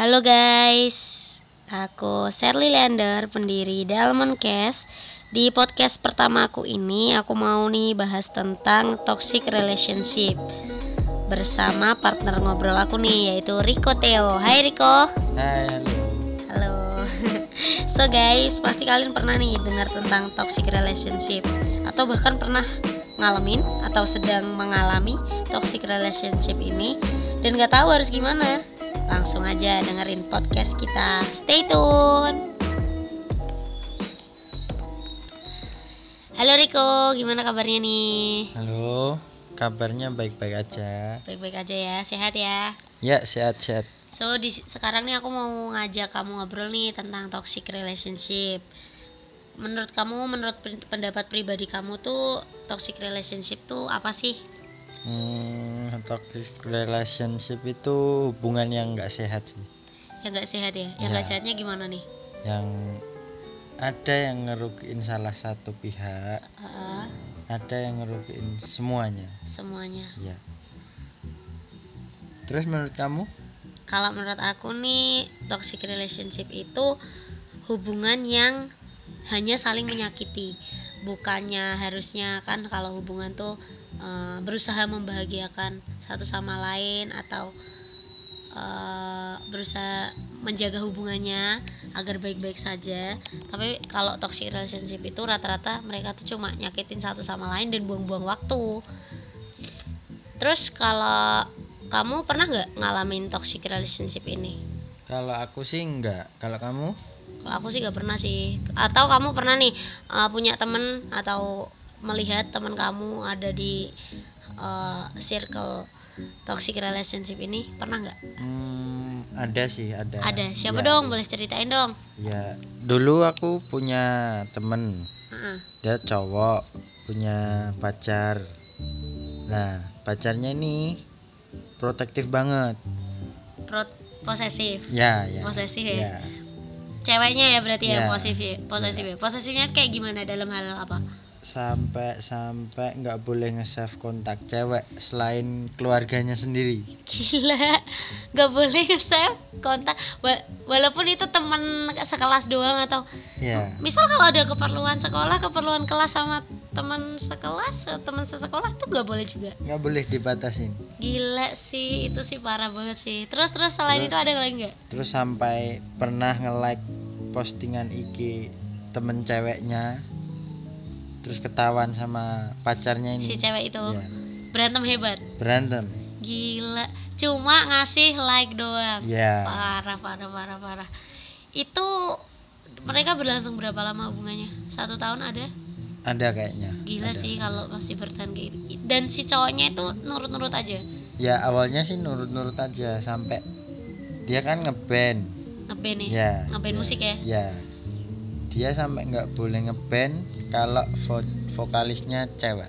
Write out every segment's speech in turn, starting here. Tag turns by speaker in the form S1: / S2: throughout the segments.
S1: Halo guys, aku Sherly Leander, pendiri Dalmon Cast. Di podcast pertama aku ini, aku mau nih bahas tentang toxic relationship bersama partner ngobrol aku nih, yaitu Rico Theo. Hai Rico.
S2: Hai, halo.
S1: Halo. So guys, pasti kalian pernah nih dengar tentang toxic relationship atau bahkan pernah ngalamin atau sedang mengalami toxic relationship ini dan nggak tahu harus gimana. Langsung aja dengerin podcast kita. Stay tune. Halo Riko, gimana kabarnya nih?
S2: Halo, kabarnya baik-baik aja.
S1: Baik-baik aja ya, sehat ya.
S2: Ya, sehat-sehat.
S1: So di sekarang nih aku mau ngajak kamu ngobrol nih tentang toxic relationship. Menurut kamu, menurut pen- pendapat pribadi kamu tuh toxic relationship tuh apa sih?
S2: Hmm, toxic relationship itu hubungan yang nggak sehat sih.
S1: Yang nggak sehat ya? Yang nggak
S2: Ya.
S1: sehatnya gimana nih?
S2: Yang ada yang ngerugiin salah satu pihak,
S1: Ah,
S2: ada yang ngerugiin semuanya.
S1: semuanya.
S2: Ya. Terus menurut kamu?
S1: Kalau menurut aku nih toxic relationship itu hubungan yang hanya saling menyakiti. Bukannya harusnya kan kalau hubungan tuh eh, berusaha membahagiakan satu sama lain atau eh, berusaha menjaga hubungannya agar baik-baik saja. Tapi kalau toxic relationship itu rata-rata mereka tuh cuma nyakitin satu sama lain dan buang-buang waktu. Terus kalau kamu pernah nggak ngalamin toxic relationship ini?
S2: Kalau aku sih enggak. Kalau kamu?
S1: Kalau aku sih gak pernah sih. Atau kamu pernah nih uh, punya temen atau melihat teman kamu ada di uh, circle toxic relationship ini pernah nggak?
S2: Hmm, ada sih, ada.
S1: Ada. Siapa
S2: Ya,
S1: dong? Boleh ceritain dong.
S2: Ya, dulu aku punya temen
S1: Heeh.
S2: dia cowok punya pacar nah pacarnya ini protektif banget
S1: Pro- posesif.
S2: ya ya
S1: Posesif ya?
S2: ya.
S1: Ceweknya ya berarti ya
S2: Ya.
S1: posesif. Posesif ya. Posesifnya kayak gimana dalam hal apa?
S2: Sampai sampai nggak boleh nge-save kontak cewek selain keluarganya sendiri.
S1: Gila, gak boleh nge-save kontak. Wa- walaupun itu teman sekelas doang atau
S2: ya
S1: misal kalau ada keperluan sekolah keperluan kelas sama teman sekelas teman sesekolah tuh nggak boleh juga.
S2: Nggak boleh dibatasin.
S1: Gila sih itu sih parah banget sih. Terus terus selain
S2: Terus?
S1: itu ada lagi nggak?
S2: Terus sampai pernah nge-like postingan IG temen ceweknya terus ketahuan sama pacarnya ini.
S1: Si cewek itu.
S2: Ya,
S1: berantem hebat.
S2: Berantem.
S1: Gila. Cuma ngasih like doang.
S2: Ya
S1: parah parah parah parah. Itu mereka berlangsung berapa lama hubungannya? Satu tahun ada?
S2: Ada kayaknya.
S1: Gila
S2: Ada.
S1: sih kalau masih bertahan kayak gitu. Dan si cowoknya itu nurut-nurut aja?
S2: Ya awalnya sih nurut-nurut aja sampai dia kan ngeband
S1: ngeband ya?
S2: Ya
S1: ngeband
S2: ya,
S1: musik ya?
S2: Ya. Dia sampai nggak boleh ngeband kalau vo- vokalisnya cewek.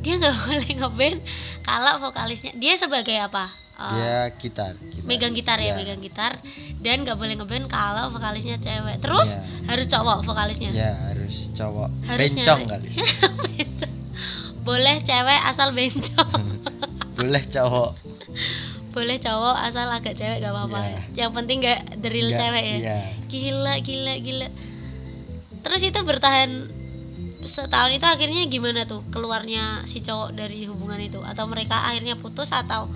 S1: Dia nggak boleh ngeband kalau vokalisnya dia sebagai apa? Eh,
S2: dia gitar, gitar.
S1: megang gitar ya, megang gitar. Dan nggak boleh ngeband kalau vokalisnya cewek. Terus
S2: Ya.
S1: harus cowok vokalisnya?
S2: Ya harus cowok.
S1: Harusnya-
S2: bencong kali.
S1: Boleh cewek asal bencong.
S2: Boleh cowok.
S1: Boleh cowok asal agak cewek gak apa-apa.
S2: Ya.
S1: yang penting nggak deril cewek ya.
S2: iya.
S1: gila gila gila. Terus itu bertahan setahun itu akhirnya gimana tuh keluarnya si cowok dari hubungan itu? Atau mereka akhirnya putus atau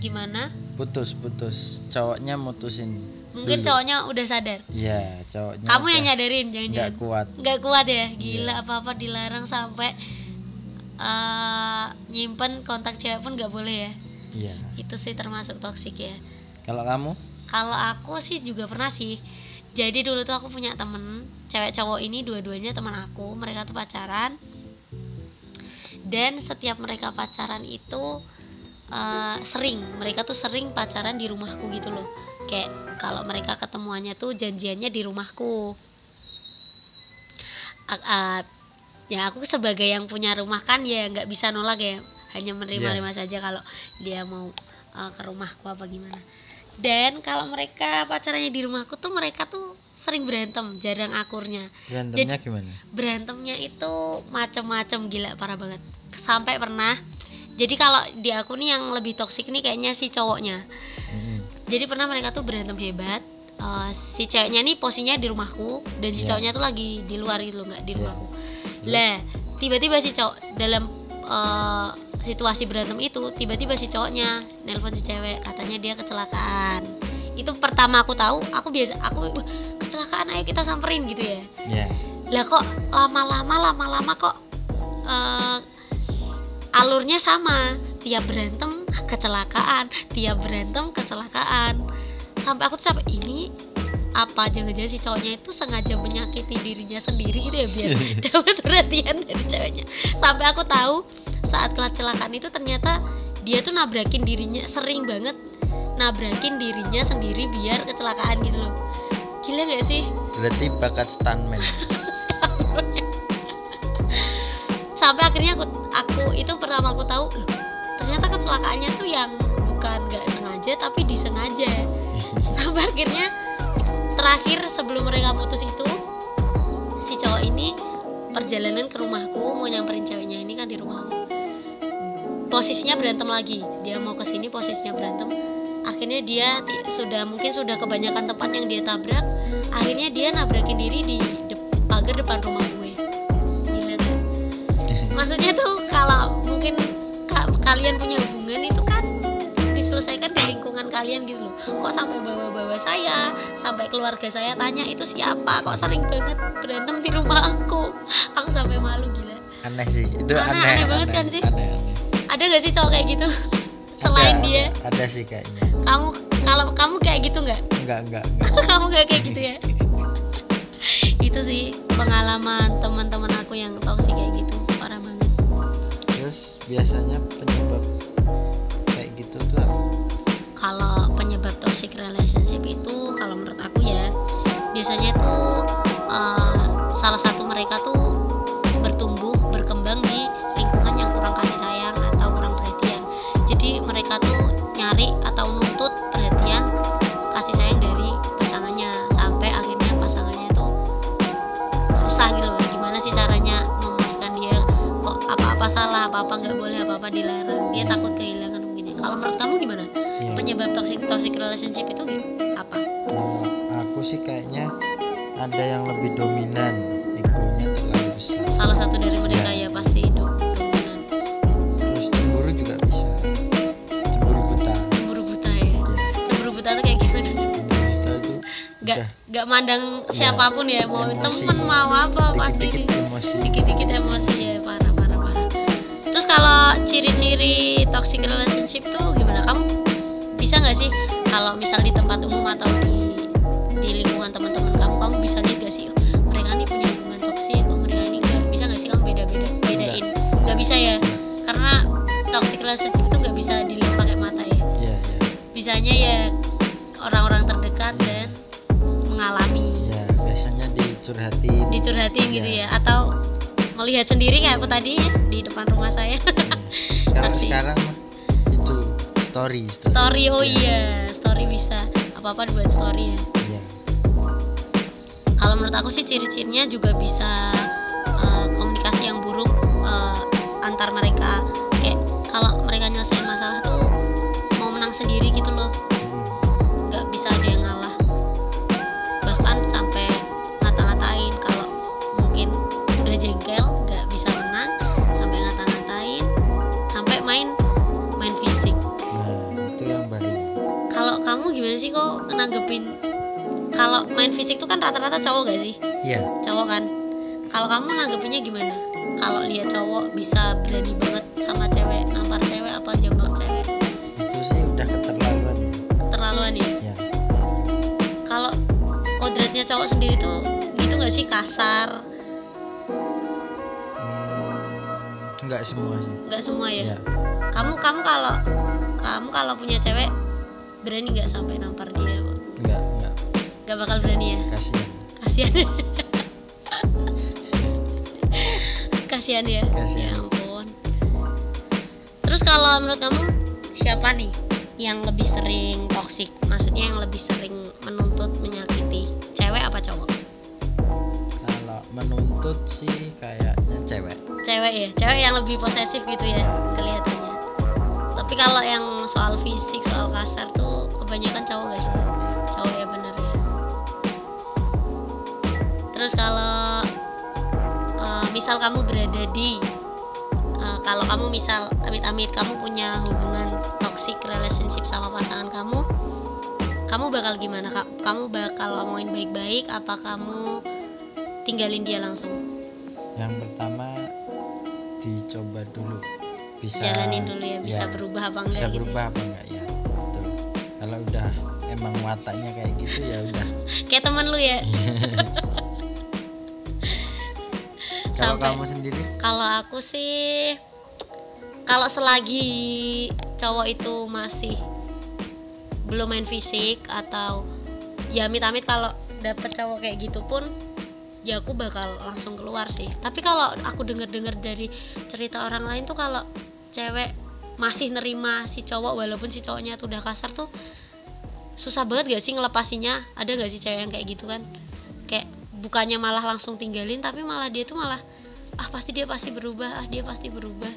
S1: gimana?
S2: Putus putus. Cowoknya mutusin
S1: mungkin
S2: dulu.
S1: cowoknya udah sadar?
S2: Ya cowoknya
S1: kamu yang nyadarin
S2: nggak
S1: jangan-jangan
S2: kuat.
S1: Nggak kuat ya? Gila
S2: Iya.
S1: apa apa dilarang sampai eh, nyimpen kontak cewek pun nggak boleh ya?
S2: Iya.
S1: Itu sih termasuk toksik ya.
S2: Kalau kamu?
S1: Kalau aku sih juga pernah sih jadi dulu tuh aku punya temen cewek cowok ini dua-duanya teman aku mereka tuh pacaran. Dan setiap mereka pacaran itu eh, sering mereka tuh sering pacaran di rumahku gitu loh. Kayak kalau mereka ketemuannya tuh janjiannya di rumahku. A- a- ya aku sebagai yang punya rumah kan ya nggak bisa nolak ya hanya menerima-nerima saja kalau dia mau eh, ke rumahku apa gimana dan kalau mereka pacarannya di rumahku tuh mereka tuh sering berantem jarang akurnya
S2: berantemnya gimana
S1: berantemnya itu macem-macem gila parah banget sampai pernah jadi kalau di aku nih yang lebih toksik nih kayaknya si cowoknya
S2: Mm-mm.
S1: jadi pernah mereka tuh berantem hebat Eh, si ceweknya nih posisinya di rumahku dan si
S2: Iya.
S1: cowoknya tuh lagi di luar gitu loh nggak di
S2: Iya.
S1: rumahku lah tiba-tiba si cowok dalam eh, situasi berantem itu tiba-tiba si cowoknya nelpon si cewek katanya dia kecelakaan. Itu pertama aku tahu aku biasa aku "Wah, kecelakaan ayo kita samperin gitu ya.
S2: Ya
S1: lah kok lama-lama lama-lama kok eh, alurnya sama. Tiap berantem kecelakaan. Tiap berantem kecelakaan. Sampai aku tuh sampai ini apa jangan-jangan si cowoknya itu sengaja menyakiti dirinya sendiri gitu ya biar dapat perhatian dari ceweknya. Sampai aku tahu kecelakaan itu ternyata dia tuh nabrakin dirinya sering banget nabrakin dirinya sendiri biar kecelakaan gitu loh. Gila gak sih?
S2: Berarti bakat stuntman.
S1: Sampai akhirnya aku aku itu pertama aku tahu loh ternyata kecelakaannya tuh yang bukan nggak sengaja tapi disengaja. Sampai akhirnya terakhir sebelum mereka putus itu si cowok ini perjalanan ke rumahku mau nyamperin posisinya berantem lagi. Dia mau ke sini posisinya berantem. Akhirnya dia sudah mungkin sudah kebanyakan tempat yang dia tabrak. Akhirnya dia nabrakin diri di de- pagar depan rumah gue. Gila gak? maksudnya tuh kalau mungkin ka- kalian punya hubungan itu kan diselesaikan di lingkungan kalian gitu loh. Kok sampai bawa-bawa saya sampai keluarga saya tanya itu siapa? Kok sering banget berantem di rumah aku? Aku sampai malu gila.
S2: Aneh sih. Itu
S1: Aneh-
S2: aneh
S1: aneh banget kan sih?
S2: aneh, aneh.
S1: Ada gak sih cowok kayak gitu? Selain
S2: Ada,
S1: dia.
S2: Ada, sih kayaknya.
S1: Kamu kalau kamu kayak gitu nggak?
S2: Enggak, enggak.
S1: kamu nggak kayak gitu ya? Itu sih pengalaman teman-teman aku yang toksik kayak gitu. Parah banget.
S2: Terus biasanya
S1: apa-apa salah apa-apa nggak boleh apa-apa dilarang. Dia takut kehilangan mungkin ya. kalau menurut kamu gimana?
S2: Iya.
S1: penyebab toxic toxic relationship itu apa?
S2: Aku sih kayaknya ada yang lebih dominan egonya terlalu besar.
S1: Salah satu dari mereka
S2: Ya.
S1: ya pasti do- dominan
S2: terus cemburu juga bisa. Cemburu buta.
S1: Cemburu buta ya?
S2: Ya
S1: cemburu buta tuh kayak gimana?
S2: Cemburu buta itu udah
S1: nggak mandang siapa pun ya mau
S2: Emosi.
S1: temen mau apa pasti
S2: dikit-dikit emosi.
S1: dikit-dikit emosi kalau ciri-ciri toxic relationship tuh gimana? Kamu bisa nggak sih kalau misal di tempat umum atau di di lingkungan teman-teman kamu kamu bisa lihat gak sih oh, mereka nih punya hubungan toksik oh mereka ini enggak bisa nggak sih kamu beda-beda bedain? Nggak. Bisa ya? Karena toxic relationship itu nggak bisa dilihat pakai mata ya.
S2: Iya iya.
S1: Bisanya ya orang-orang terdekat dan mengalami.
S2: Ya biasanya dicurhatin.
S1: Dicurhatin gitu
S2: Iya.
S1: ya atau melihat sendiri kayak aku tadi di depan rumah saya?
S2: Kalau
S1: Saksi.
S2: sekarang mah itu story
S1: story. Oh
S2: Iya.
S1: iya story bisa. Apa apa dibuat story ya.
S2: Iya.
S1: Kalau menurut aku sih ciri-cirinya juga bisa eh, komunikasi yang buruk eh, antar mereka. Kayak kalau mereka rata-rata cowok gak sih?
S2: Iya.
S1: Cowok kan? Kalau kamu nanggepinnya gimana? Kalau lihat cowok bisa berani banget sama cewek nampar cewek apa jambak cewek?
S2: Itu sih udah keterlaluan. Ya
S1: keterlaluan ya?
S2: Ya
S1: kalau kodratnya cowok sendiri tuh gitu gak sih? Kasar?
S2: Hmm, nggak semua sih.
S1: Nggak semua ya?
S2: Iya.
S1: kamu kamu kalau kamu kalau punya cewek berani nggak sampai nampar dia
S2: nggak
S1: bakal berani ya?
S2: Kasihan
S1: kasihan kasihan ya?
S2: Kasihan.
S1: ya ampun. Terus kalau menurut kamu siapa nih yang lebih sering toksik maksudnya yang lebih sering menuntut menyakiti? Cewek apa cowok?
S2: Kalau menuntut sih kayaknya cewek.
S1: Cewek ya? Cewek yang lebih posesif gitu ya kelihatannya. Tapi kalau yang soal fisik soal kasar tuh kebanyakan cowok gak sih terus kalau uh, misal kamu berada di uh, kalau kamu misal amit-amit kamu punya hubungan toxic relationship sama pasangan kamu kamu bakal gimana kak? Kamu bakal ngomongin baik-baik apa kamu tinggalin dia langsung?
S2: Yang pertama dicoba dulu. Bisa
S1: jalanin dulu ya bisa
S2: ya,
S1: berubah apa enggak
S2: bisa
S1: gitu?
S2: berubah apa enggak? Ya betul. Kalau udah emang wataknya kayak gitu ya udah.
S1: Kayak temen lu ya
S2: kalau
S1: Sampai-
S2: kamu sendiri?
S1: kalau aku sih kalau selagi cowok itu masih belum main fisik atau ya amit-amit kalau dapet cowok kayak gitu pun ya aku bakal langsung keluar sih. Tapi kalau aku denger-denger dari cerita orang lain tuh kalau cewek masih nerima si cowok walaupun si cowoknya tuh udah kasar tuh susah banget gak sih ngelepasinya? Ada gak sih cewek yang kayak gitu kan? Kayak bukannya malah langsung tinggalin tapi malah dia tuh malah ah pasti dia pasti berubah ah dia pasti berubah.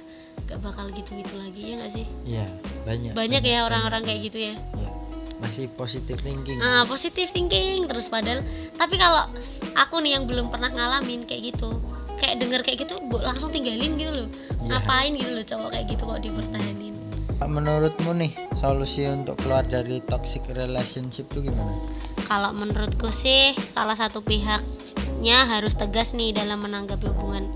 S1: Gak bakal gitu-gitu lagi ya gak sih?
S2: Ya banyak
S1: banyak ya orang-orang kayak gitu ya.
S2: Ya. masih positive thinking.
S1: Ah positive thinking terus padahal tapi kalau aku nih yang belum pernah ngalamin kayak gitu kayak denger kayak gitu langsung tinggalin gitu loh.
S2: Iya.
S1: ngapain gitu loh cowok kayak gitu kok dipertahanin
S2: menurutmu nih solusi untuk keluar dari toxic relationship tuh gimana
S1: kalau menurutku sih salah satu pihaknya harus tegas nih dalam menanggapi hubungan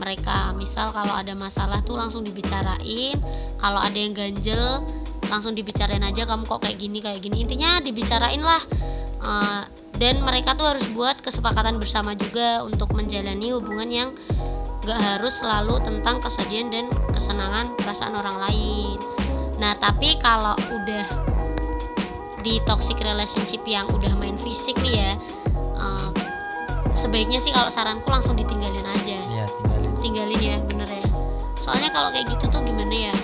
S1: mereka. Misal kalau ada masalah tuh langsung dibicarain kalau ada yang ganjel langsung dibicarain aja kamu kok kayak gini kayak gini. Intinya dibicarain lah. Eh, dan mereka tuh harus buat kesepakatan bersama juga untuk menjalani hubungan yang gak harus selalu tentang kesedihan dan kesenangan perasaan orang lain. Nah tapi kalau udah di toxic relationship yang udah main fisik nih ya eh, sebaiknya sih kalau saranku langsung ditinggalin aja.
S2: Ya tinggalin.
S1: Tinggalin ya bener ya. Soalnya kalau kayak gitu tuh gimana ya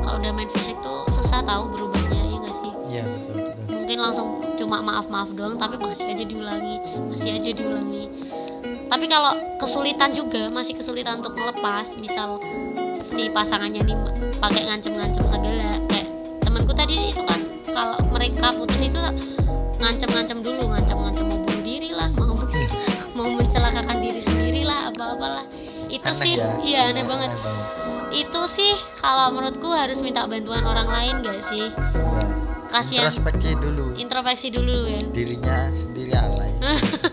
S1: kalau udah main fisik tuh susah tahu berubahnya ya gak sih?
S2: Iya betul betul.
S1: Mungkin langsung cuma maaf maaf doang tapi masih aja diulangi masih aja diulangi. Tapi kalau kesulitan juga masih kesulitan untuk melepas misal si pasangannya nih pakai ngancem-ngancem segala kalau mereka putus itu ngancem-ngancem dulu ngancem-ngancem mau bunuh diri lah mau mau mencelakakan diri sendiri lah apa-apalah. Itu
S2: Aneh
S1: sih
S2: ya?
S1: iya aneh banget. itu sih kalau menurutku harus minta bantuan orang lain gak sih?
S2: Iya.
S1: kasihan
S2: introspeksi dulu.
S1: Introspeksi dulu ya.
S2: Dirinya sendiri alay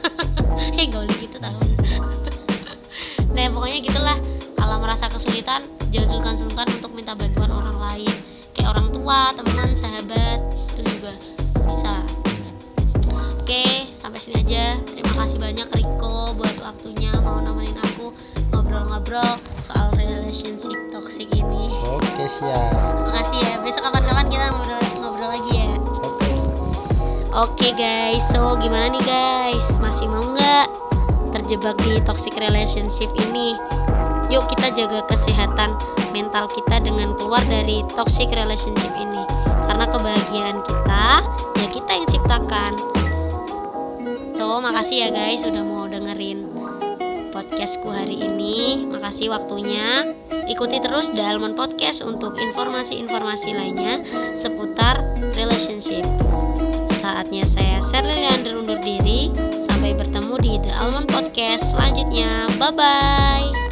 S1: eh gak boleh gitu tau. Nah pokoknya gitulah. Kalau merasa kesulitan jangan sungkan-sungkan untuk minta bantuan orang lain. Kayak orang tua teman sahabat oke sampai sini aja terima kasih banyak Riko buat waktunya mau nemenin aku ngobrol-ngobrol soal relationship toxic ini
S2: oke siap
S1: makasih ya besok kapan-kapan kita ngobrol ngobrol lagi ya
S2: oke
S1: Oke guys, so gimana nih guys? Masih mau nggak terjebak di toxic relationship ini? Yuk kita jaga kesehatan mental kita dengan keluar dari toxic relationship ini. Karena kebahagiaan kita, ya kita yang ciptakan. So, makasih ya guys udah mau dengerin podcastku hari ini. Makasih waktunya. Ikuti terus Almond Podcast untuk informasi-informasi lainnya seputar relationship. Saatnya saya Sherly Leander undur diri. Sampai bertemu di The Almond Podcast selanjutnya. Bye bye.